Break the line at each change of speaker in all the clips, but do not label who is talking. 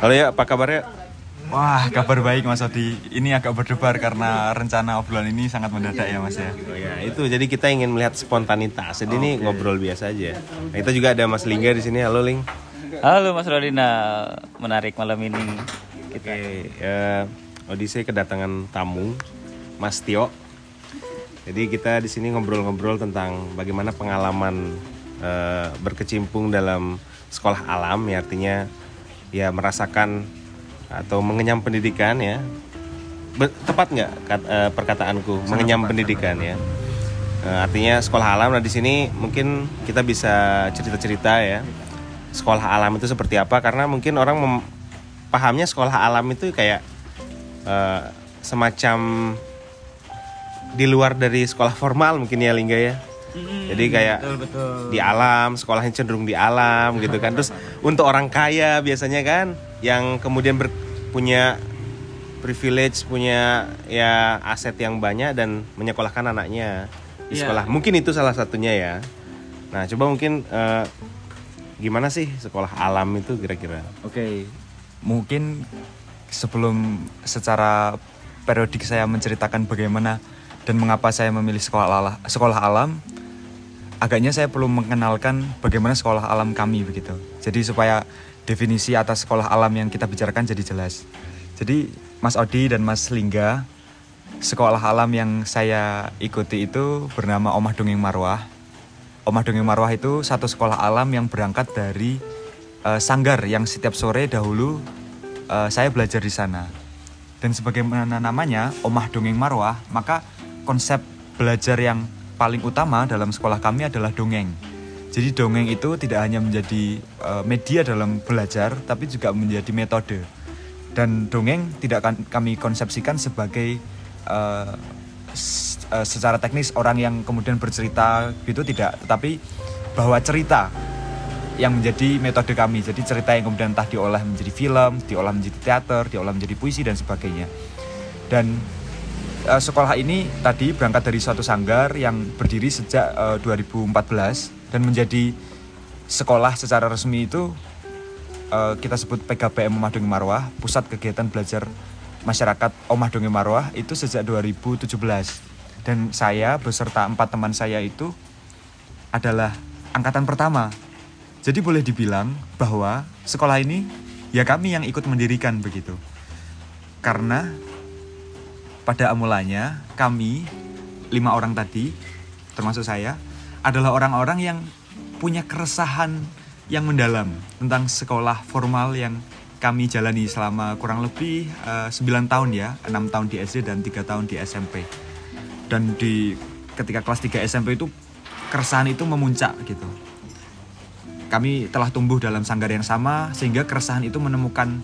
Halo ya, apa kabarnya?
Wah, kabar baik Mas Odi. Ini agak berdebar karena rencana obrolan ini sangat mendadak ya Mas ya.
Oh ya, itu jadi kita ingin melihat spontanitas. Jadi ini ngobrol biasa aja. Nah, kita juga ada Mas Lingga di sini. Halo Ling.
Halo Mas Rodina, menarik malam ini. Kita.
Oke, ya Odyssey kedatangan tamu Mas Tio. Jadi kita di sini ngobrol-ngobrol tentang bagaimana pengalaman eh, berkecimpung dalam sekolah alam, ya artinya ya merasakan atau mengenyam pendidikan ya. Be- tepat nggak eh, perkataanku mengenyam pendidikan ya? Eh, artinya sekolah alam. Nah di sini mungkin kita bisa cerita-cerita ya sekolah alam itu seperti apa karena mungkin orang mem- pahamnya sekolah alam itu kayak eh, semacam di luar dari sekolah formal mungkin ya Lingga ya. Jadi kayak
Betul betul.
di alam, sekolahnya cenderung di alam gitu kan. Terus untuk orang kaya biasanya kan yang kemudian ber- punya privilege, punya ya aset yang banyak dan menyekolahkan anaknya di
Iya.
sekolah. Mungkin itu salah satunya ya. Nah, coba mungkin eh, gimana sih sekolah alam itu kira-kira?
Oke. Mungkin sebelum secara periodik saya menceritakan bagaimana dan mengapa saya memilih sekolah alam, sekolah alam, agaknya saya perlu mengenalkan bagaimana sekolah alam kami begitu. Jadi supaya definisi atas sekolah alam yang kita bicarakan jadi jelas. Jadi Mas Odi dan Mas Lingga, sekolah alam yang saya ikuti itu bernama Omah Dongeng Marwah. Omah Dongeng Marwah itu satu sekolah alam yang berangkat dari eh, sanggar yang setiap sore dahulu eh, saya belajar di sana. Dan sebagaimana namanya Omah Dongeng Marwah, maka konsep belajar yang paling utama dalam sekolah kami adalah dongeng. Jadi dongeng itu tidak hanya menjadi eh, media dalam belajar, tapi juga menjadi metode. Dan dongeng tidak akan kami konsepsikan sebagai eh, secara teknis orang yang kemudian bercerita gitu tidak, tetapi bahwa cerita yang menjadi metode kami. Jadi cerita yang kemudian entah diolah menjadi film, diolah menjadi teater, diolah menjadi puisi dan sebagainya. Dan eh, sekolah ini tadi berangkat dari suatu sanggar yang berdiri sejak eh, 2014 dan menjadi sekolah secara resmi itu eh, kita sebut PKBM Omah Dongeng Marwah, Pusat Kegiatan Belajar Masyarakat Omah Dongeng Marwah itu sejak 2017. Dan saya beserta empat teman saya itu adalah angkatan pertama. Jadi boleh dibilang bahwa sekolah ini ya kami yang ikut mendirikan begitu. Karena pada mulanya kami lima orang tadi termasuk saya adalah orang-orang yang punya keresahan yang mendalam tentang sekolah formal yang kami jalani selama kurang lebih eh, 9 tahun ya, 6 tahun di SD dan 3 tahun di SMP. Dan di ketika kelas 3 SMP itu keresahan itu memuncak gitu. Kami telah tumbuh dalam sanggar yang sama sehingga keresahan itu menemukan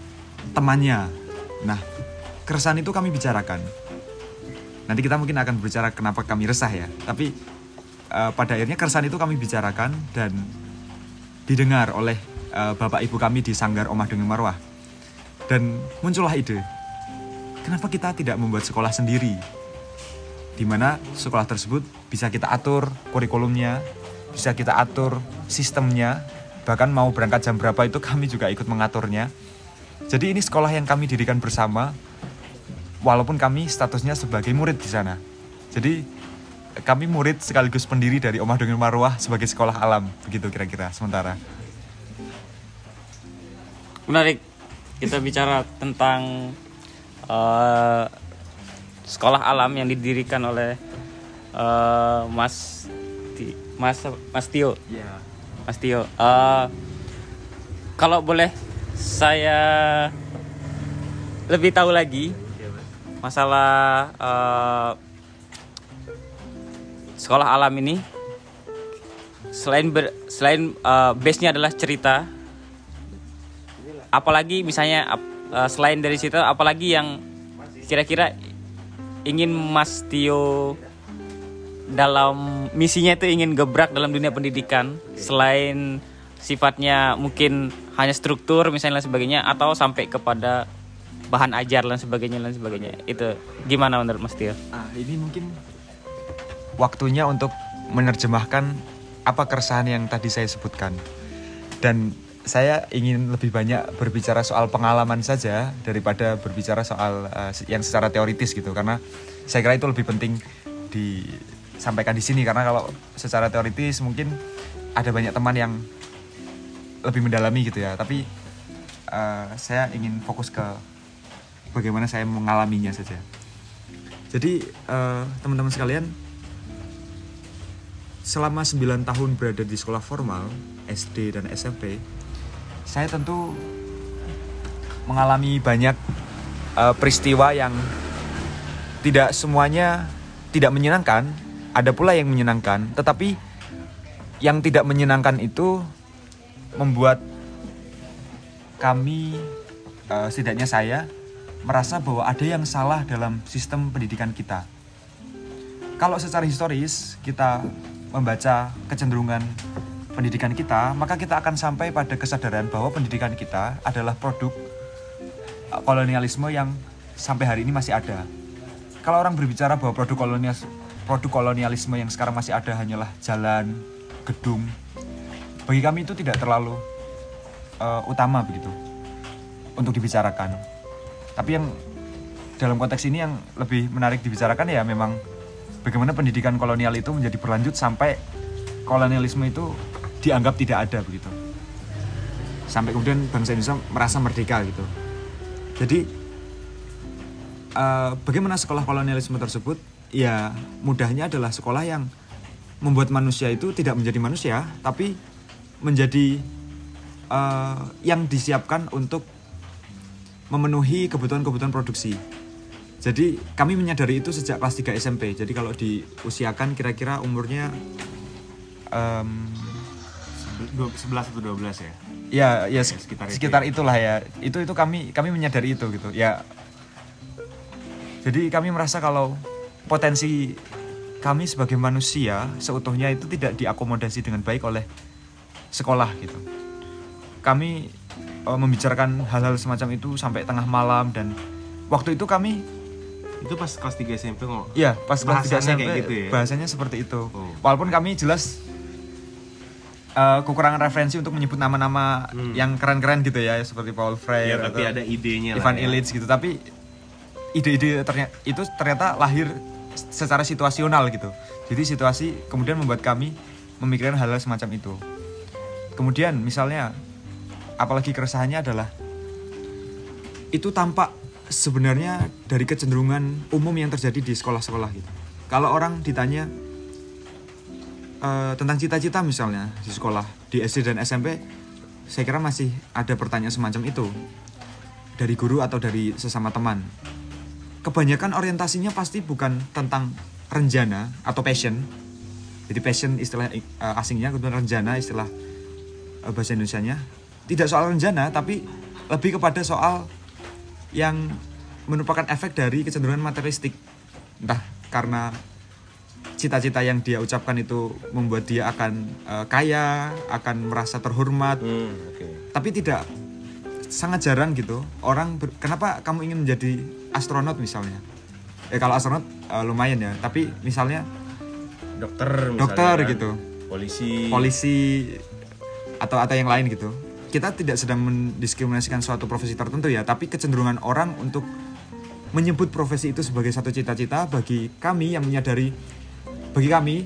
temannya. Nah, keresahan itu kami bicarakan. Nanti kita mungkin akan berbicara kenapa kami resah ya. Tapi eh, pada akhirnya keresahan itu kami bicarakan dan didengar oleh eh, bapak ibu kami di Sanggar Omah Dongeng Marwah. Dan muncullah ide, kenapa kita tidak membuat sekolah sendiri? Di mana sekolah tersebut bisa kita atur kurikulumnya, bisa kita atur sistemnya, bahkan mau berangkat jam berapa itu kami juga ikut mengaturnya. Jadi ini sekolah yang kami dirikan bersama, walaupun kami statusnya sebagai murid di sana. Jadi kami murid sekaligus pendiri dari Omah Dongeng Marwah sebagai sekolah alam, begitu kira-kira sementara.
Menarik. Kita bicara tentang eh, sekolah alam yang didirikan oleh eh, Mas Ti- Mas Mas Tio.
Ya.
Mas Tio. Eh, kalau boleh saya lebih tahu lagi masalah eh, sekolah alam ini selain ber, selain eh, base-nya adalah cerita apalagi misalnya eh, selain dari situ apalagi yang kira-kira ingin Mas Tio dalam misinya itu ingin gebrak dalam dunia pendidikan selain sifatnya mungkin hanya struktur misalnya sebagainya atau sampai kepada bahan ajar dan sebagainya dan sebagainya itu gimana menurut Mas Tio?
Ah, ini mungkin waktunya untuk menerjemahkan apa keresahan yang tadi saya sebutkan. Dan saya ingin lebih banyak berbicara soal pengalaman saja daripada berbicara soal uh, yang secara teoritis gitu karena saya kira itu lebih penting disampaikan di sini karena kalau secara teoritis mungkin ada banyak teman yang lebih mendalami gitu ya tapi uh, saya ingin fokus ke bagaimana saya mengalaminya saja. Jadi uh, teman-teman sekalian selama 9 tahun berada di sekolah formal SD dan SMP saya tentu mengalami banyak uh, peristiwa yang tidak semuanya tidak menyenangkan, ada pula yang menyenangkan, tetapi yang tidak menyenangkan itu membuat kami uh, setidaknya saya merasa bahwa ada yang salah dalam sistem pendidikan kita. Kalau secara historis kita membaca kecenderungan pendidikan kita, maka kita akan sampai pada kesadaran bahwa pendidikan kita adalah produk uh, kolonialisme yang sampai hari ini masih ada. Kalau orang berbicara bahwa produk kolonial produk kolonialisme yang sekarang masih ada hanyalah jalan, gedung, bagi kami itu tidak terlalu uh, utama begitu untuk dibicarakan. Tapi yang dalam konteks ini yang lebih menarik dibicarakan ya memang bagaimana pendidikan kolonial itu menjadi berlanjut sampai kolonialisme itu dianggap tidak ada begitu. Sampai kemudian bangsa Indonesia merasa merdeka gitu. Jadi uh, bagaimana sekolah kolonialisme tersebut? Ya mudahnya adalah sekolah yang membuat manusia itu tidak menjadi manusia tapi menjadi uh, yang disiapkan untuk memenuhi kebutuhan-kebutuhan produksi jadi kami menyadari itu sejak kelas 3 SMP jadi kalau diusiakan kira-kira umurnya um,
11 atau 12 ya?
Ya, ya,
sekitar,
sekitar
itu ya.
itulah ya. Itu itu kami kami menyadari itu gitu. Ya. Jadi kami merasa kalau potensi kami sebagai manusia seutuhnya itu tidak diakomodasi dengan baik oleh sekolah gitu. Kami uh, membicarakan hal-hal semacam itu sampai tengah malam dan waktu itu kami
itu pas kelas 3 SMP kok.
Iya, pas kelas 3 SMP
kayak gitu ya?
bahasanya seperti itu.
Oh.
Walaupun kami jelas uh, kekurangan referensi untuk menyebut nama-nama
Hmm.
yang keren-keren gitu ya seperti Paul Freire
Ya, tapi
atau
ada idenya lah
Ivan
ya.
Illich gitu tapi ide-ide ternyata itu ternyata lahir secara situasional gitu jadi situasi kemudian membuat kami memikirkan hal-hal semacam itu kemudian misalnya apalagi keresahannya adalah itu tampak sebenarnya dari kecenderungan umum yang terjadi di sekolah-sekolah gitu. Kalau orang ditanya eh, tentang cita-cita misalnya di sekolah di SD dan SMP saya kira masih ada pertanyaan semacam itu. Dari guru atau dari sesama teman. Kebanyakan orientasinya pasti bukan tentang renjana atau passion. Jadi passion istilah eh, asingnya kemudian renjana istilah eh, bahasa Indonesianya tidak soal renjana tapi lebih kepada soal yang merupakan efek dari kecenderungan materialistik entah karena cita-cita yang dia ucapkan itu membuat dia akan eh, kaya akan merasa terhormat
Hmm, oke.
tapi tidak sangat jarang gitu orang ber- kenapa kamu ingin menjadi astronot misalnya ya kalau astronot eh, lumayan ya tapi misalnya
Dokter misalnya
Dokter
kan.
gitu.
Polisi.
polisi atau atau yang lain gitu kita tidak sedang mendiskriminasikan suatu profesi tertentu ya tapi kecenderungan orang untuk menyebut profesi itu sebagai satu cita-cita bagi kami yang menyadari bagi kami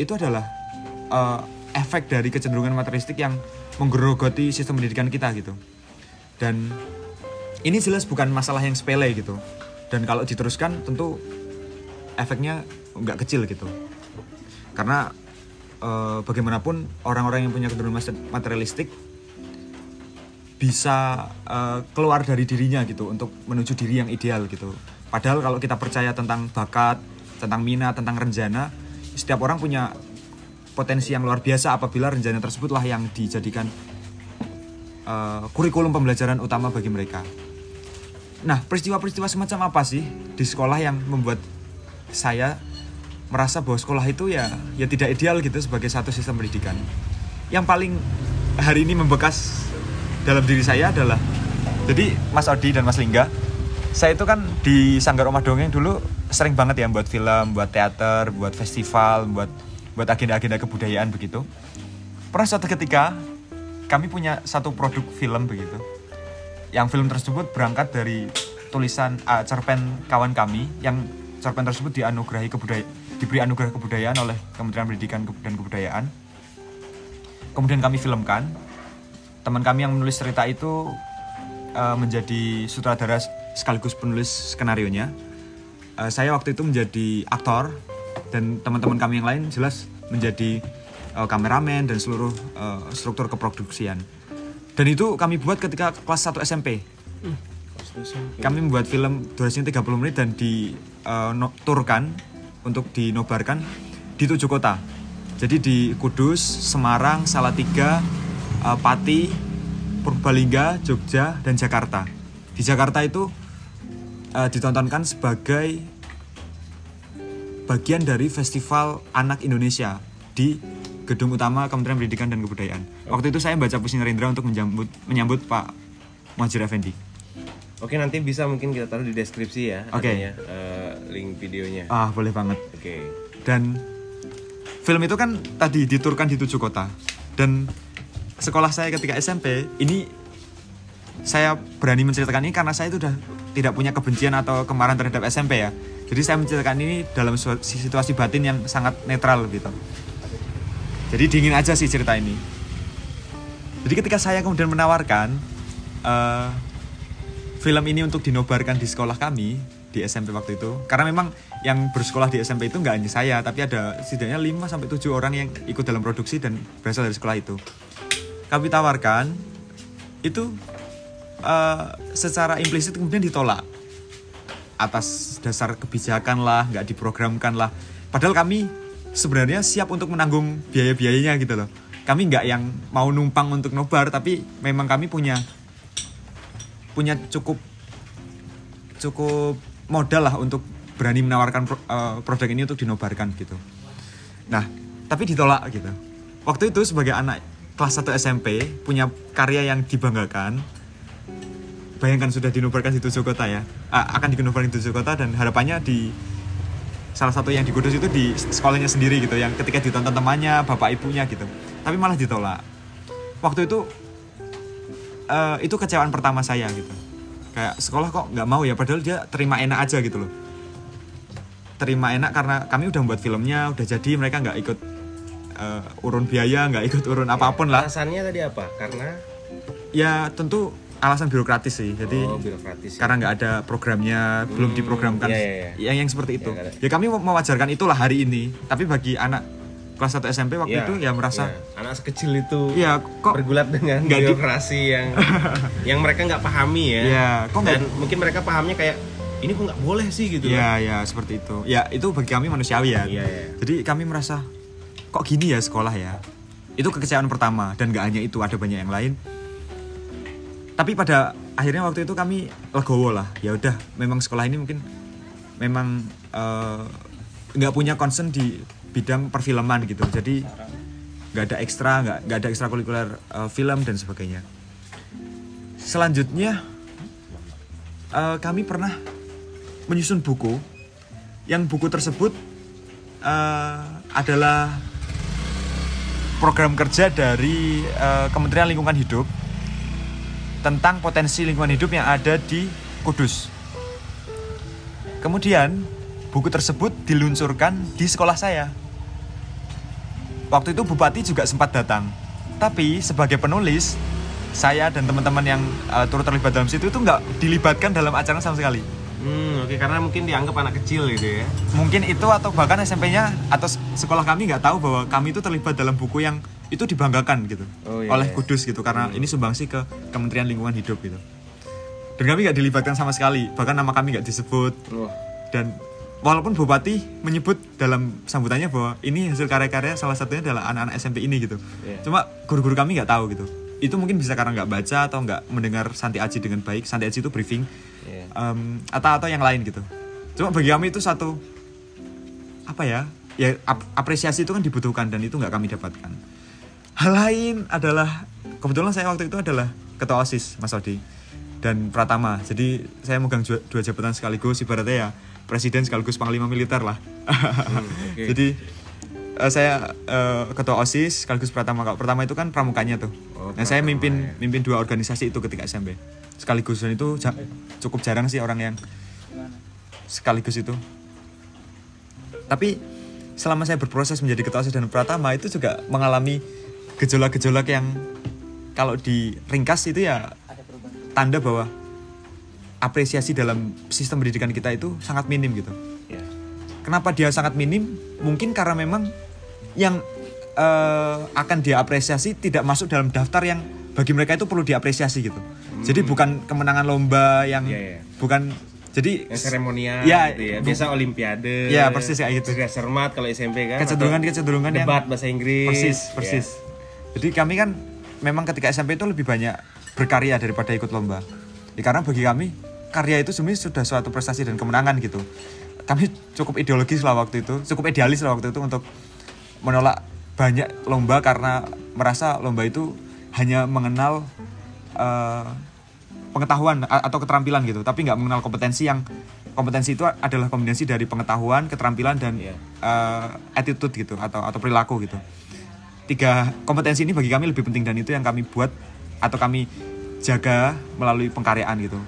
itu adalah eh, efek dari kecenderungan materialistik yang menggerogoti sistem pendidikan kita gitu. Dan ini jelas bukan masalah yang sepele gitu. Dan kalau diteruskan tentu efeknya nggak kecil gitu. Karena eh, bagaimanapun orang-orang yang punya mas- materialistik bisa eh, keluar dari dirinya gitu untuk menuju diri yang ideal gitu. Padahal kalau kita percaya tentang bakat tentang minat tentang rencana setiap orang punya potensi yang luar biasa apabila rencana tersebutlah yang dijadikan eh, kurikulum pembelajaran utama bagi mereka. Nah, peristiwa-peristiwa semacam apa sih di sekolah yang membuat saya merasa bahwa sekolah itu ya ya tidak ideal gitu sebagai satu sistem pendidikan. Yang paling hari ini membekas dalam diri saya adalah jadi Mas Odi dan Mas Lingga, saya itu kan di Sanggar Omah Dongeng dulu sering banget ya buat film, buat teater, buat festival, buat buat agenda-agenda kebudayaan begitu. Pernah suatu ketika kami punya satu produk film begitu. Yang film tersebut berangkat dari tulisan uh, cerpen kawan kami yang cerpen tersebut dianugerahi kebudaya diberi anugerah kebudayaan oleh Kementerian Pendidikan dan Kebudayaan. Kemudian kami filmkan. Teman kami yang menulis cerita itu uh, menjadi sutradara sekaligus penulis skenario nya. Uh, saya waktu itu menjadi aktor dan teman-teman kami yang lain jelas menjadi uh, kameramen dan seluruh uh, struktur keproduksian. Dan itu kami buat ketika kelas 1 SMP. Kami membuat film durasinya 30 menit dan diturkan untuk dinobarkan di tujuh kota. Jadi di Kudus, Semarang, Salatiga, uh, Pati, Purbalingga, Jogja, dan Jakarta. Di Jakarta itu uh, ditontonkan sebagai bagian dari Festival Anak Indonesia di Gedung Utama Kementerian Pendidikan dan Kebudayaan. Waktu itu saya baca puisi Narendra untuk menyambut, menyambut Pak Muhajir Effendi.
Oke nanti bisa mungkin kita taruh di deskripsi ya
Oke.
adanya, eh, link videonya.
Ah, boleh banget.
Oke.
Dan film itu kan tadi diturkan di tujuh kota. Dan sekolah saya ketika SMP ini saya berani menceritakan ini karena saya itu udah tidak punya kebencian atau kemarahan terhadap SMP ya. Jadi saya menceritakan ini dalam situasi batin yang sangat netral gitu. Jadi dingin aja sih cerita ini. Jadi ketika saya kemudian menawarkan eh, film ini untuk dinobarkan di sekolah kami di SMP waktu itu, karena memang yang bersekolah di SMP itu nggak hanya saya, tapi ada setidaknya 5 sampai 7 orang yang ikut dalam produksi dan berasal dari sekolah itu. Kami tawarkan itu eh, secara implisit kemudian ditolak atas dasar kebijakan lah, nggak diprogramkan lah. Padahal kami sebenarnya siap untuk menanggung biaya-biayanya gitu loh. Kami nggak yang mau numpang untuk nobar, tapi memang kami punya punya cukup cukup modal lah untuk berani menawarkan pro- eh, produk ini untuk dinobarkan gitu. Nah, tapi ditolak gitu. Waktu itu sebagai anak kelas 1 SMP punya karya yang dibanggakan, bayangkan sudah dinobarkan di tujuh kota ya Ah, akan dinobarkan di tujuh kota dan harapannya di salah satu yang di Kudus itu di sekolahnya sendiri gitu yang ketika ditonton temannya bapak ibunya gitu tapi malah ditolak waktu itu eh, itu kecewaan pertama saya gitu kayak sekolah kok nggak mau ya padahal dia terima enak aja gitu loh terima enak karena kami udah buat filmnya udah jadi mereka nggak ikut eh, urun biaya nggak ikut urun apa pun lah
Alasannya tadi apa? Karena
ya tentu alasan birokratis sih jadi
oh, birokratis. ya.
karena nggak ada programnya belum diprogramkan
iya, iya,
yang yang seperti itu
ada.
ya kami mau- mewajarkan itulah hari ini tapi bagi anak kelas 1 SMP waktu
Iya,
itu ya merasa
iya. anak sekecil itu
Iya, kok
bergulat dengan
di-
birokrasi yang yang mereka nggak pahami ya.
Iya, kok
Dan mungkin mereka pahamnya kayak ini kok nggak boleh sih gitu.
ya ya seperti itu ya itu bagi kami manusiawi ya
Iya, iya.
jadi kami merasa kok gini ya sekolah ya itu kekecewaan pertama dan nggak hanya itu ada banyak yang lain tapi pada akhirnya waktu itu kami legowo lah ya udah memang sekolah ini mungkin memang eh, nggak punya concern di bidang perfilman gitu jadi nggak ada ekstra nggak nggak ada ekstrakurikuler eh, film dan sebagainya selanjutnya eh, kami pernah menyusun buku yang buku tersebut eh, adalah program kerja dari eh, Kementerian Lingkungan Hidup tentang potensi lingkungan hidup yang ada di Kudus. Kemudian buku tersebut diluncurkan di sekolah saya. Waktu itu bupati juga sempat datang. Tapi sebagai penulis, saya dan teman-teman yang eh, turut terlibat dalam situ itu nggak dilibatkan dalam acara sama sekali.
Hmm, oke karena mungkin dianggap anak kecil gitu ya.
Mungkin itu atau bahkan SMP-nya atau sekolah kami nggak tahu bahwa kami itu terlibat dalam buku yang itu dibanggakan gitu
Oh, iya,
oleh
iya.
Kudus gitu karena ini sumbangsi ke Kementerian Lingkungan Hidup gitu. Dan kami nggak dilibatkan sama sekali, bahkan nama kami nggak disebut.
Wah.
Dan walaupun Bupati menyebut dalam sambutannya bahwa ini hasil karya-karya salah satunya adalah anak-anak SMP ini gitu.
Iya.
Cuma guru-guru kami nggak tahu gitu. Itu mungkin bisa karena nggak baca atau nggak mendengar Santi Aji dengan baik. Santi Aji itu briefing
Iya.
Em, atau atau yang lain gitu. Cuma bagi kami itu satu apa ya? Ya ap- apresiasi itu kan dibutuhkan dan itu nggak kami dapatkan. Hal lain adalah kebetulan saya waktu itu adalah ketua osis Mas Odi dan Pratama. Jadi saya megang dua, dua jabatan sekaligus ibaratnya ya presiden sekaligus panglima militer lah.
oke.
Jadi eh, saya eh, ketua OSIS sekaligus Pratama. Kalau pertama itu kan pramukanya tuh.
Oh,
nah, saya mimpin
ya.
mimpin dua organisasi itu ketika SMP. Sekaligus dan itu ja- cukup jarang sih orang yang sekaligus itu. Tapi selama saya berproses menjadi ketua OSIS dan Pratama itu juga mengalami gejolak-gejolak yang kalau diringkas itu ya tanda bahwa apresiasi dalam sistem pendidikan kita itu sangat minim gitu.
Ya.
Kenapa dia sangat minim? Mungkin karena memang yang eh, akan dia apresiasi tidak masuk dalam daftar yang bagi mereka itu perlu diapresiasi gitu. Jadi bukan kemenangan lomba yang
Hmm. Iya, iya.
bukan jadi
Yang seremonial
Ya,
gitu ya. Biasa olimpiade.
Ya, persis kayak gitu.
Cerdas cermat kalau SMP kan.
kecenderungan
atau
kecenderungan yang
debat bahasa Inggris.
persis
Ya.
persis. Jadi kami kan memang ketika SMP itu lebih banyak berkarya daripada ikut lomba. Ya, karena bagi kami karya itu sebenarnya sudah suatu prestasi dan kemenangan gitu. Kami cukup ideologis lah waktu itu, cukup idealis lah waktu itu untuk menolak banyak lomba karena merasa lomba itu hanya mengenal eh, pengetahuan atau keterampilan gitu, tapi nggak mengenal kompetensi yang kompetensi itu adalah kombinasi dari pengetahuan, keterampilan dan eh, attitude gitu atau atau perilaku gitu. Tiga kompetensi ini bagi kami lebih penting dan itu yang kami buat atau kami jaga melalui pengkaryaan gitu.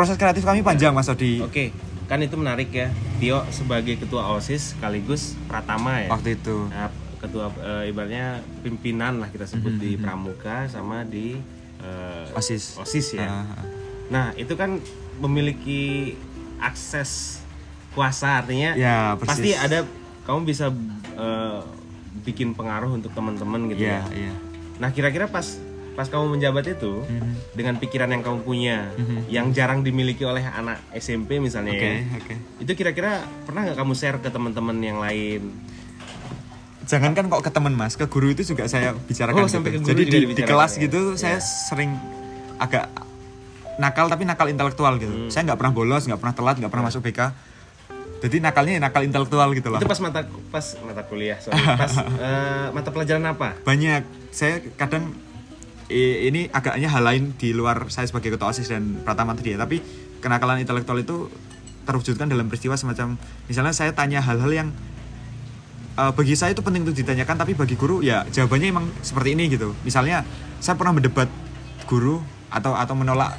Proses kreatif kami panjang Mas Odi.
Oke, kan itu menarik ya. Tio sebagai ketua OSIS sekaligus Pratama ya.
Waktu itu.
Nah, ketua eh, ibaratnya pimpinan lah kita sebut
Mhm,
di Pramuka sama di eh,
OSIS.
OSIS ya.
Ah,
Nah, itu kan memiliki akses kuasa artinya
Ya, persis.
pasti ada kamu bisa eh, bikin pengaruh untuk teman-teman gitu
Iya,
ya.
iya.
Nah, kira-kira pas pas kamu menjabat itu
Mhm.
dengan pikiran yang kamu punya
Mhm.
yang jarang dimiliki oleh anak SMP misalnya
Oke,
ya.
oke.
Itu kira-kira pernah nggak kamu share ke teman-teman yang lain?
Jangankan kok ke teman Mas, ke guru itu juga saya bicarakan
Oh,
gitu.
sampai ke guru
Jadi di, di kelas
ya?
gitu saya
Iya.
sering agak nakal tapi nakal intelektual gitu.
Hmm.
Saya nggak pernah bolos, nggak pernah telat, nggak pernah masuk BK. Jadi nakalnya ya nakal intelektual gitu loh.
Itu pas mata pas mata kuliah, sorry. Pas eh, mata pelajaran apa?
banyak saya kadang ini agaknya hal lain di luar saya sebagai ketua osis dan pratama tadi ya. Tapi kenakalan intelektual itu terwujudkan dalam peristiwa semacam misalnya saya tanya hal-hal yang eh, bagi saya itu penting untuk ditanyakan tapi bagi guru ya jawabannya emang seperti ini gitu. Misalnya saya pernah mendebat guru atau atau menolak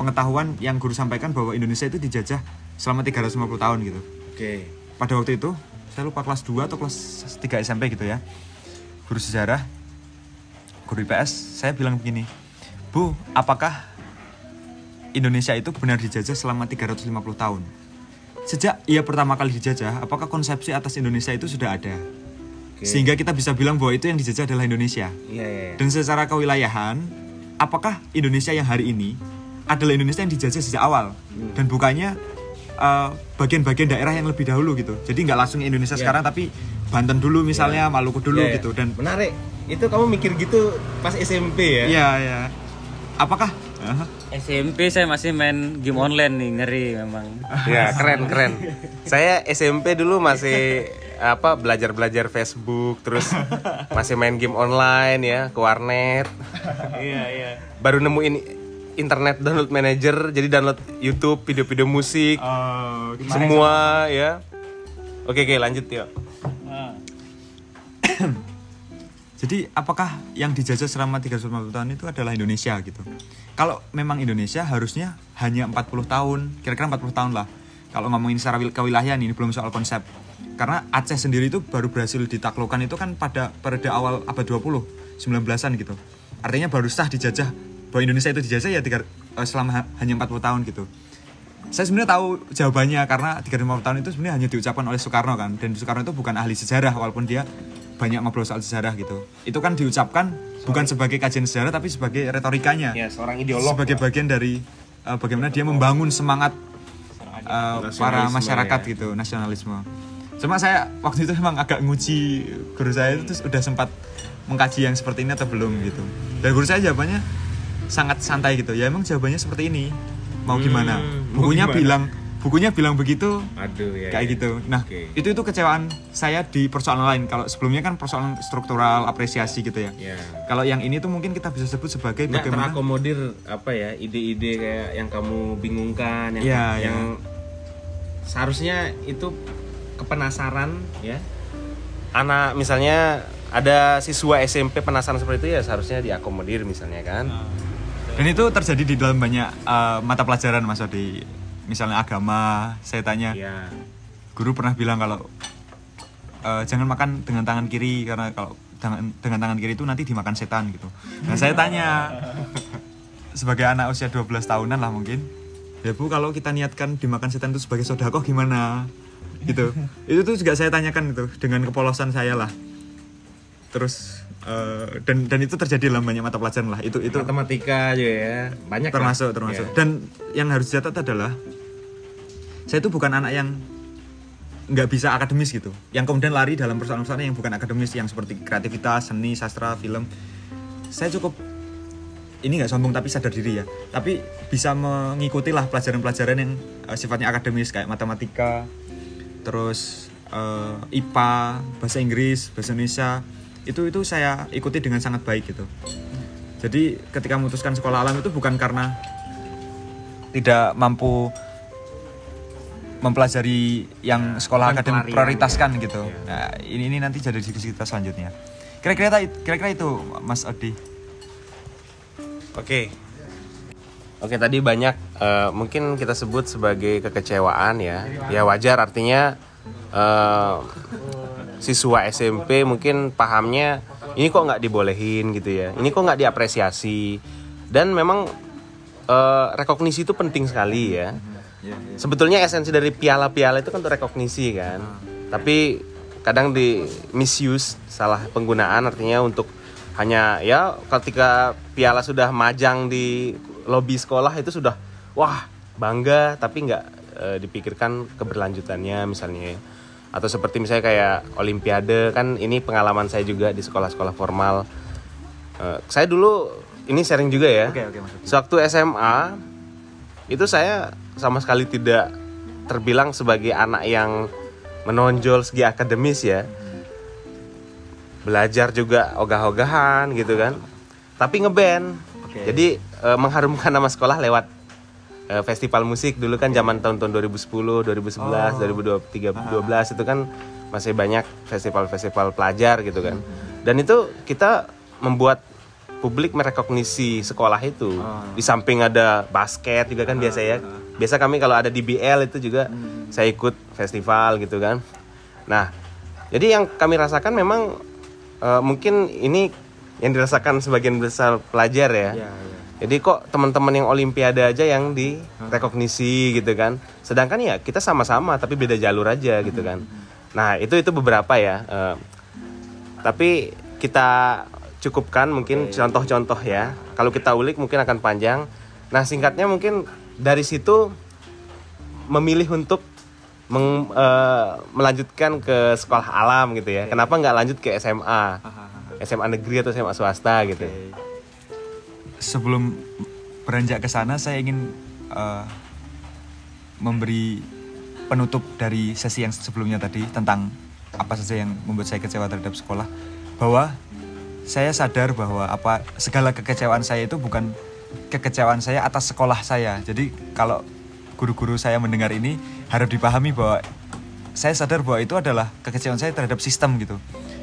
pengetahuan yang guru sampaikan bahwa Indonesia itu dijajah selama 350 tahun gitu.
Oke.
pada waktu itu saya lupa kelas 2 atau kelas 3 SMP gitu ya. Guru sejarah guru IPS saya bilang begini Bu apakah Indonesia itu benar dijajah selama 350 tahun sejak ia pertama kali dijajah apakah konsepsi atas Indonesia itu sudah ada
Oke.
sehingga kita bisa bilang bahwa itu yang dijajah adalah Indonesia
Iya, iya. iya.
dan secara kewilayahan apakah Indonesia yang hari ini adalah Indonesia yang dijajah sejak awal
Hmm.
dan bukannya uh, bagian-bagian daerah yang lebih dahulu gitu jadi nggak langsung Indonesia
Iya.
sekarang tapi Banten dulu misalnya Maluku dulu
Iya, iya.
gitu dan
menarik. Itu kamu mikir gitu pas SMP ya?
iya ya apakah Aha.
SMP saya masih main game online nih ngeri memang.
Ya, keren keren. Saya SMP dulu masih apa belajar-belajar Facebook, terus masih main game online ya, ke warnet.
iya iya
Baru nemuin internet download manager, jadi download YouTube, video-video musik,
Oh, gimana
semua ya. Oke oke lanjut ya.
Jadi apakah yang dijajah selama 350 tahun itu adalah Indonesia gitu? Kalau memang Indonesia harusnya hanya 40 tahun, kira-kira 40 tahun lah. Kalau ngomongin secara wil- kewilayahan ini belum soal konsep. Karena Aceh sendiri itu baru berhasil ditaklukkan itu kan pada periode awal abad 20, 19-an gitu. Artinya baru sah dijajah bahwa Indonesia itu dijajah ya tiga, eh, selama ha- hanya 40 tahun gitu. Saya sebenarnya tahu jawabannya karena 350 tahun itu sebenarnya hanya diucapkan oleh Soekarno kan dan Soekarno itu bukan ahli sejarah walaupun dia banyak ngobrol soal sejarah gitu. Itu kan diucapkan bukan sebagai kajian sejarah tapi sebagai retorikanya.
Ya, seorang ideolog.
Sebagai bagian dari uh, bagaimana dia membangun semangat uh, para masyarakat
ya.
gitu, nasionalisme. Cuma saya waktu itu emang agak nguji guru saya itu terus udah sempat mengkaji yang seperti ini atau belum gitu. Dan guru saya jawabannya sangat santai gitu. Ya emang jawabannya seperti ini. Mau gimana?
Hmm, mau
bukunya
gimana?
bilang bukunya bilang begitu
Aduh ya.
kayak
ya.
gitu. Nah,
Oke.
itu itu kecewaan saya di persoalan lain. Kalau sebelumnya kan persoalan struktural apresiasi gitu ya.
Ya.
Kalau yang ini tuh mungkin kita bisa sebut sebagai
Nggak
bagaimana
terakomodir apa ya ide-ide kayak yang kamu bingungkan yang
Iya,
yang seharusnya itu kepenasaran ya anak misalnya ada siswa SMP penasaran seperti itu ya seharusnya diakomodir misalnya kan.
Dan itu terjadi di dalam banyak eh, mata pelajaran Mas Odi. Misalnya agama, saya tanya,
Iya.
guru pernah bilang kalau eh, jangan makan dengan tangan kiri karena kalau dengan, dengan tangan kiri itu nanti dimakan setan gitu. Nah, saya tanya sebagai anak usia 12 tahunan lah mungkin. Ya Bu, kalau kita niatkan dimakan setan itu sebagai sodakoh gimana? Gitu. itu tuh juga saya tanyakan itu dengan kepolosan saya lah. Terus eh, dan dan itu terjadi dalam banyak mata pelajaran lah. Itu itu
Matematika juga ya. Banyak lah.
termasuk termasuk
Iya.
dan yang harus dicatat adalah saya itu bukan anak yang nggak bisa akademis gitu. Yang kemudian lari dalam persoalan-persoalan yang bukan akademis yang seperti kreativitas seni sastra film. Saya cukup ini nggak sombong tapi sadar diri ya. Tapi bisa mengikuti lah pelajaran-pelajaran yang eh, sifatnya akademis kayak matematika terus eh, IPA bahasa Inggris bahasa Indonesia. Itu itu saya ikuti dengan sangat baik gitu. Jadi ketika memutuskan sekolah alam itu bukan karena tidak mampu mempelajari yang sekolah
bukan
akademik
pelarian,
prioritaskan
ya.
gitu.
Iya.
Nah, ini ini nanti jadi diskusi kita selanjutnya. Kira-kira kira-kira itu Mas Odi.
Oke. Oke tadi banyak eh, mungkin kita sebut sebagai kekecewaan ya. Ya wajar artinya eh, siswa SMP mungkin pahamnya ini kok nggak dibolehin gitu ya. Ini kok nggak diapresiasi. Dan memang eh, rekognisi itu penting sekali ya. Sebetulnya esensi dari piala-piala itu kan untuk rekognisi kan. Tapi kadang di misuse, salah penggunaan artinya untuk hanya ya ketika piala sudah majang di lobi sekolah itu sudah wah bangga tapi nggak eh, dipikirkan keberlanjutannya misalnya ya. atau seperti misalnya kayak olimpiade kan ini pengalaman saya juga di sekolah-sekolah formal Eh, saya dulu ini sharing juga ya
Oke, oke.
Sewaktu SMA itu saya sama sekali tidak terbilang sebagai anak yang menonjol segi akademis ya. Belajar juga ogah-ogahan gitu kan. Tapi ngeband.
Oke.
Jadi eh, mengharumkan nama sekolah lewat eh, festival musik dulu kan zaman tahun-tahun 2010, 2011, 2013, 12 itu kan masih banyak festival-festival pelajar gitu kan. Dan itu kita membuat publik merekognisi sekolah itu. Di samping ada basket juga kan biasa ya. Biasa kami kalau ada di BL itu juga saya ikut festival gitu kan. Nah, jadi yang kami rasakan memang eh, mungkin ini yang dirasakan sebagian besar pelajar ya.
Iya, iya.
Jadi kok teman-teman yang olimpiade aja yang direkognisi gitu kan. Sedangkan ya kita sama-sama tapi beda jalur aja gitu kan. Nah, itu itu beberapa ya. Eh, tapi kita cukupkan mungkin contoh-contoh ya. Kalau kita ulik mungkin akan panjang. Nah, singkatnya mungkin dari situ memilih untuk meng- eh, melanjutkan ke sekolah alam gitu ya. Kenapa nggak lanjut ke SMA? SMA negeri atau SMA swasta gitu.
Sebelum beranjak ke sana saya ingin eh, memberi penutup dari sesi yang sebelumnya tadi tentang apa saja yang membuat saya kecewa terhadap sekolah bahwa saya sadar bahwa apa segala kekecewaan saya itu bukan kekecewaan saya atas sekolah saya. Jadi kalau guru-guru saya mendengar ini harap dipahami bahwa saya sadar bahwa itu adalah kekecewaan saya terhadap sistem gitu.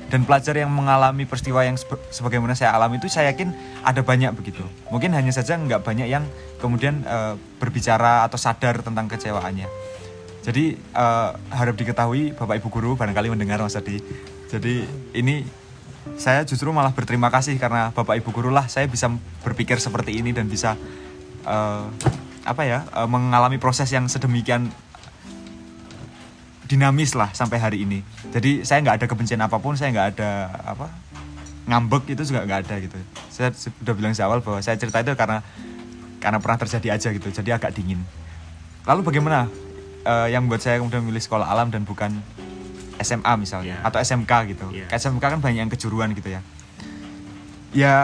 Dan pelajar yang mengalami peristiwa yang sebagaimana saya alami itu saya yakin ada banyak begitu. Mungkin hanya saja nggak banyak yang kemudian eh, berbicara atau sadar tentang kecewaannya. Jadi eh, harap diketahui Bapak Ibu guru barangkali mendengar Mas Adi. Jadi ini saya justru malah berterima kasih karena Bapak Ibu guru lah saya bisa berpikir seperti ini dan bisa eh, apa ya eh, mengalami proses yang sedemikian dinamis lah sampai hari ini. Jadi saya nggak ada kebencian apa pun, saya nggak ada apa ngambek itu juga nggak ada gitu. Saya sudah bilang di awal bahwa saya cerita itu karena karena pernah terjadi aja gitu. Jadi agak dingin. Lalu bagaimana eh, yang buat saya kemudian memilih sekolah alam dan bukan SMA misalnya
Iya.
atau SMK gitu. Kayak SMK kan banyak yang kejuruan gitu ya. Ya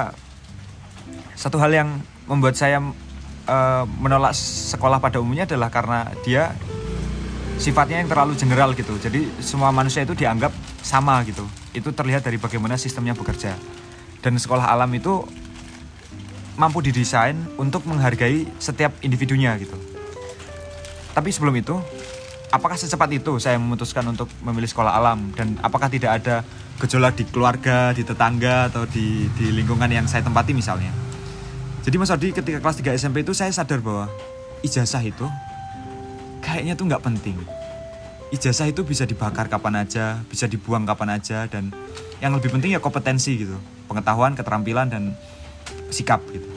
satu hal yang membuat saya eh, menolak sekolah pada umumnya adalah karena dia sifatnya yang terlalu general gitu. Jadi semua manusia itu dianggap sama gitu. Itu terlihat dari bagaimana sistemnya bekerja. Dan sekolah alam itu mampu didesain untuk menghargai setiap individunya gitu. Tapi sebelum itu, apakah secepat itu saya memutuskan untuk memilih sekolah alam dan apakah tidak ada gejolak di keluarga, di tetangga atau di di lingkungan yang saya tempati misalnya. Jadi Mas Odi ketika kelas 3 SMP itu saya sadar bahwa ijazah itu kayaknya tuh nggak penting. Ijazah itu bisa dibakar kapan aja, bisa dibuang kapan aja dan yang lebih penting ya kompetensi gitu, pengetahuan, keterampilan dan sikap gitu.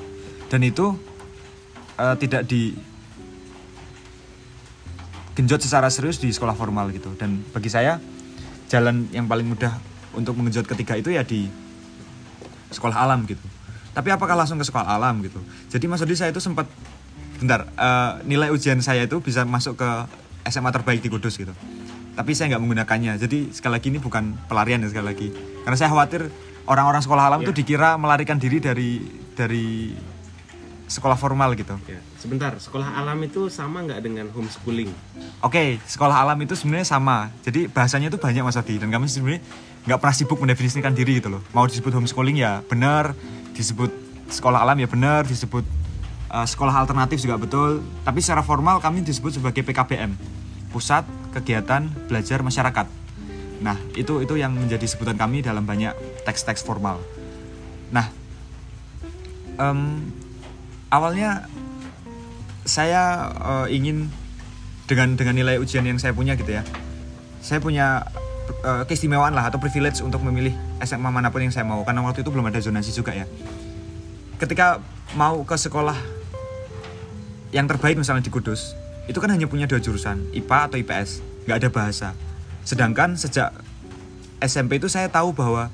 Dan itu eh, tidak di genjot secara serius di sekolah formal gitu. Dan bagi saya jalan yang paling mudah untuk mengenjot ketiga itu ya di sekolah alam gitu. Tapi apakah langsung ke sekolah alam gitu? Jadi mas Odi saya itu sempat bentar eh, nilai ujian saya itu bisa masuk ke SMA terbaik di Kudus gitu. Tapi saya nggak menggunakannya. Jadi sekali lagi ini bukan pelarian ya sekali lagi. Karena saya khawatir orang-orang sekolah alam itu dikira melarikan diri dari dari sekolah formal gitu
Ya, sebentar, sekolah alam itu sama nggak dengan homeschooling?
Oke, sekolah alam itu sebenarnya sama. Jadi bahasanya itu banyak Mas Adi dan kami sebenarnya nggak pernah sibuk mendefinisikan diri gitu loh. Mau disebut homeschooling ya benar, disebut sekolah alam ya benar, disebut uh, sekolah alternatif juga betul. Tapi secara formal kami disebut sebagai PKBM, Pusat Kegiatan Belajar Masyarakat. Nah, itu itu yang menjadi sebutan kami dalam banyak teks-teks formal. Nah, em, awalnya saya eh, ingin dengan dengan nilai ujian yang saya punya gitu ya saya punya eh, keistimewaan lah atau privilege untuk memilih SMA mana pun yang saya mau karena waktu itu belum ada zonasi juga ya. Ketika mau ke sekolah yang terbaik misalnya di Kudus itu kan hanya punya dua jurusan IPA atau IPS nggak ada bahasa. Sedangkan sejak SMP itu saya tahu bahwa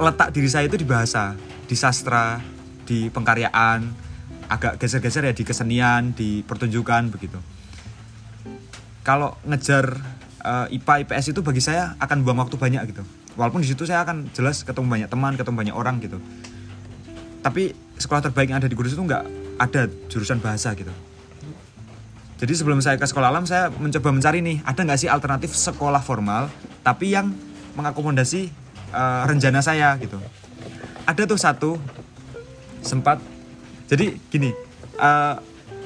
letak diri saya itu di bahasa di sastra di pengkaryaan agak geser-geser ya di kesenian di pertunjukan begitu. Kalau ngejar eh, IPA IPS itu bagi saya akan buang waktu banyak gitu. Walaupun di situ saya akan jelas ketemu banyak teman ketemu banyak orang gitu. Tapi sekolah terbaik yang ada di Kudus itu nggak ada jurusan bahasa gitu. Jadi sebelum saya ke sekolah alam saya mencoba mencari nih ada nggak sih alternatif sekolah formal tapi yang mengakomodasi eh, rencana saya gitu. Ada tuh satu sempat jadi gini eh,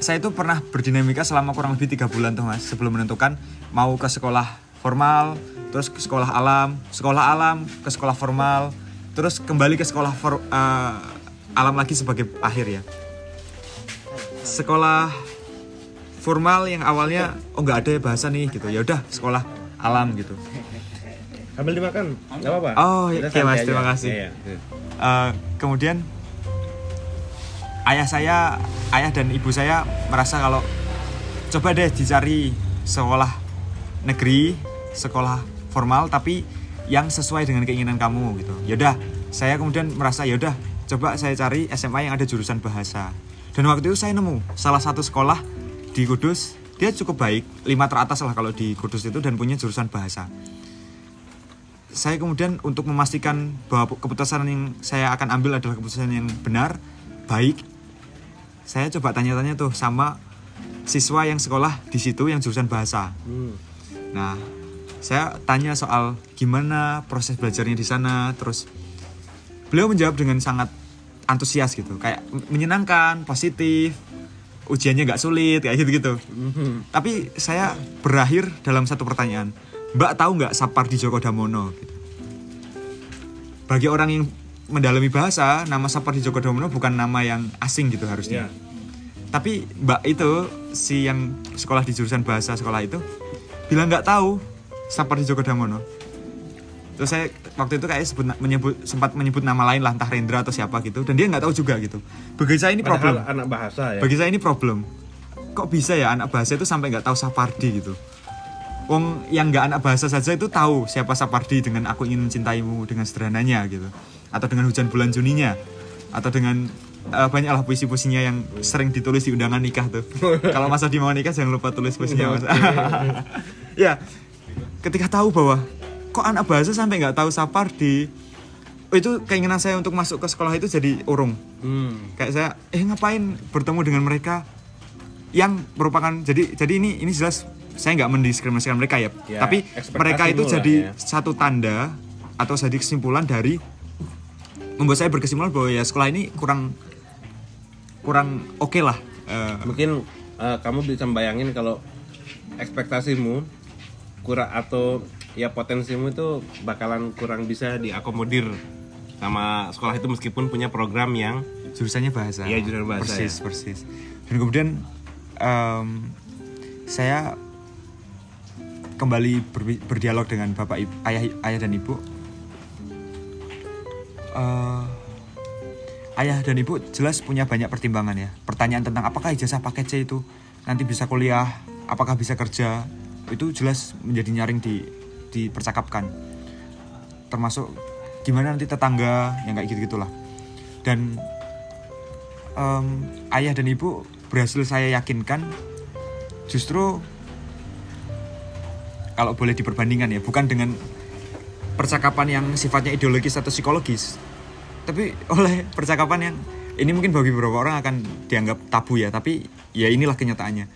saya itu pernah berdinamika selama kurang lebih tiga bulan tuh mas sebelum menentukan mau ke sekolah formal terus ke sekolah alam sekolah alam ke sekolah formal terus kembali ke sekolah for- eh, alam lagi sebagai akhir ya sekolah formal yang awalnya oh nggak ada bahasa nih gitu ya udah sekolah alam gitu
Sambil dimakan, nggak apa-apa.
Oh,
Kita
oke, Mas, terima kasih.
Iya, iya.
Eh, kemudian ayah saya ayah dan ibu saya merasa kalau coba deh dicari sekolah negeri sekolah formal tapi yang sesuai dengan keinginan kamu gitu. Yaudah saya kemudian merasa yaudah coba saya cari SMA yang ada jurusan bahasa. Dan waktu itu saya nemu salah satu sekolah di Kudus dia cukup baik lima teratas lah kalau di Kudus itu dan punya jurusan bahasa. Saya kemudian untuk memastikan bahwa keputusan yang saya akan ambil adalah keputusan yang benar, baik, saya coba tanya-tanya tuh sama siswa yang sekolah di situ yang jurusan bahasa.
Hmm.
Nah, saya tanya soal gimana proses belajarnya di sana, terus beliau menjawab dengan sangat antusias gitu, kayak menyenangkan, positif, ujiannya nggak sulit, kayak gitu-gitu. Tapi saya berakhir dalam satu pertanyaan, Mbak tahu nggak Sapardi Djoko Damono? Gitu. Bagi orang yang mendalami bahasa, nama Sapardi Djoko Damono bukan nama yang asing gitu harusnya.
Iya.
Tapi Mbak itu si yang sekolah di jurusan bahasa sekolah itu bilang nggak tahu Sapardi Djoko Damono. Terus saya waktu itu kayak sebut, menyebut sempat menyebut nama lain lah entah Rendra atau siapa gitu dan dia nggak tahu juga gitu. Bagi saya ini problem.
Padahal anak bahasa ya.
Bagi saya ini problem. Kok bisa ya anak bahasa itu sampai nggak tahu Sapardi gitu? Wong yang nggak anak bahasa saja itu tahu siapa Sapardi dengan aku ingin mencintaimu dengan sederhananya gitu, atau dengan hujan bulan Juninya, atau dengan eh, banyaklah puisi-puisinya yang sering ditulis di undangan nikah tuh. Kalau masa di mau nikah jangan lupa tulis puisinya mas. ya, ketika tahu bahwa kok anak bahasa sampai nggak tahu Sapardi, oh, itu keinginan saya untuk masuk ke sekolah itu jadi urung
Hmm.
kayak saya eh ngapain bertemu dengan mereka yang merupakan jadi jadi ini ini jelas saya nggak mendiskriminasikan mereka ya,
Ya,
tapi mereka itu jadi
ya.
satu tanda atau jadi kesimpulan dari membuat saya berkesimpulan bahwa ya sekolah ini kurang kurang oke lah Eh,
Mungkin eh, kamu bisa bayangin kalau ekspektasimu kurang atau ya potensimu itu bakalan kurang bisa diakomodir sama sekolah itu meskipun punya program yang
jurusannya bahasa.
Iya, jurusan bahasa,
persis
ya.
persis. Dan kemudian em, saya kembali berbi- berdialog dengan bapak ibu, ayah ayah dan ibu Eh, ayah dan ibu jelas punya banyak pertimbangan ya. Pertanyaan tentang apakah ijazah paket C itu nanti bisa kuliah apakah bisa kerja itu jelas menjadi nyaring di dipercakapkan. Termasuk gimana nanti tetangga yang kayak gitu gitulah dan em, ayah dan ibu berhasil saya yakinkan justru kalau boleh diperbandingkan ya bukan dengan percakapan yang sifatnya ideologis atau psikologis. Tapi oleh percakapan yang ini mungkin bagi beberapa orang akan dianggap tabu ya tapi ya inilah kenyataannya.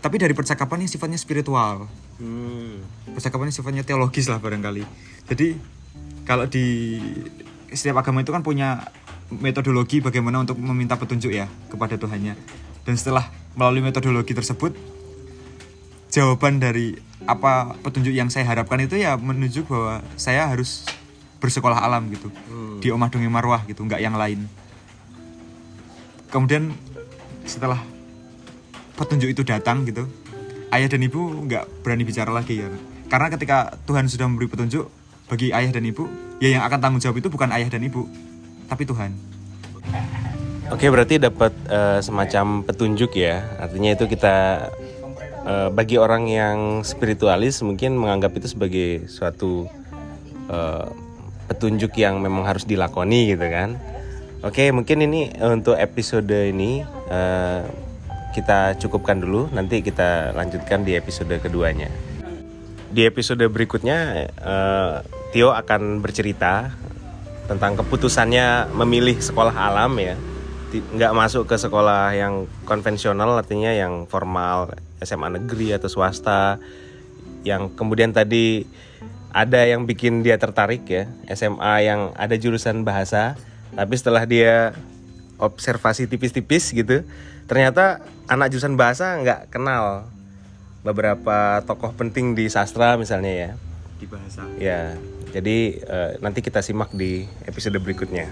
Tapi dari percakapan yang sifatnya spiritual.
Hmm,
percakapan yang sifatnya teologis lah barangkali. Jadi kalau di setiap agama itu kan punya metodologi bagaimana untuk meminta petunjuk ya kepada Tuhannya. Dan setelah melalui metodologi tersebut jawaban dari apa petunjuk yang saya harapkan itu ya menunjuk bahwa saya harus bersekolah alam gitu. Di Omah Dongeng Marwah gitu nggak yang lain. Kemudian setelah petunjuk itu datang gitu ayah dan ibu nggak berani bicara lagi ya. Karena ketika Tuhan sudah memberi petunjuk bagi ayah dan ibu ya yang akan tanggung jawab itu bukan ayah dan ibu tapi Tuhan.
Oke berarti dapat eh, semacam petunjuk ya. Artinya itu kita eh, bagi orang yang spiritualis mungkin menganggap itu sebagai suatu eh, petunjuk yang memang harus dilakoni gitu kan. Oke mungkin ini untuk episode ini eh, kita cukupkan dulu. Nanti kita lanjutkan di episode keduanya. Di episode berikutnya eh, Tio akan bercerita tentang keputusannya memilih sekolah alam ya. Nggak masuk ke sekolah yang konvensional artinya yang formal SMA negeri atau swasta yang kemudian tadi ada yang bikin dia tertarik ya SMA yang ada jurusan bahasa tapi setelah dia observasi tipis-tipis gitu ternyata anak jurusan bahasa nggak kenal beberapa tokoh penting di sastra misalnya ya
di bahasa
Ya, jadi eh, nanti kita simak di episode berikutnya.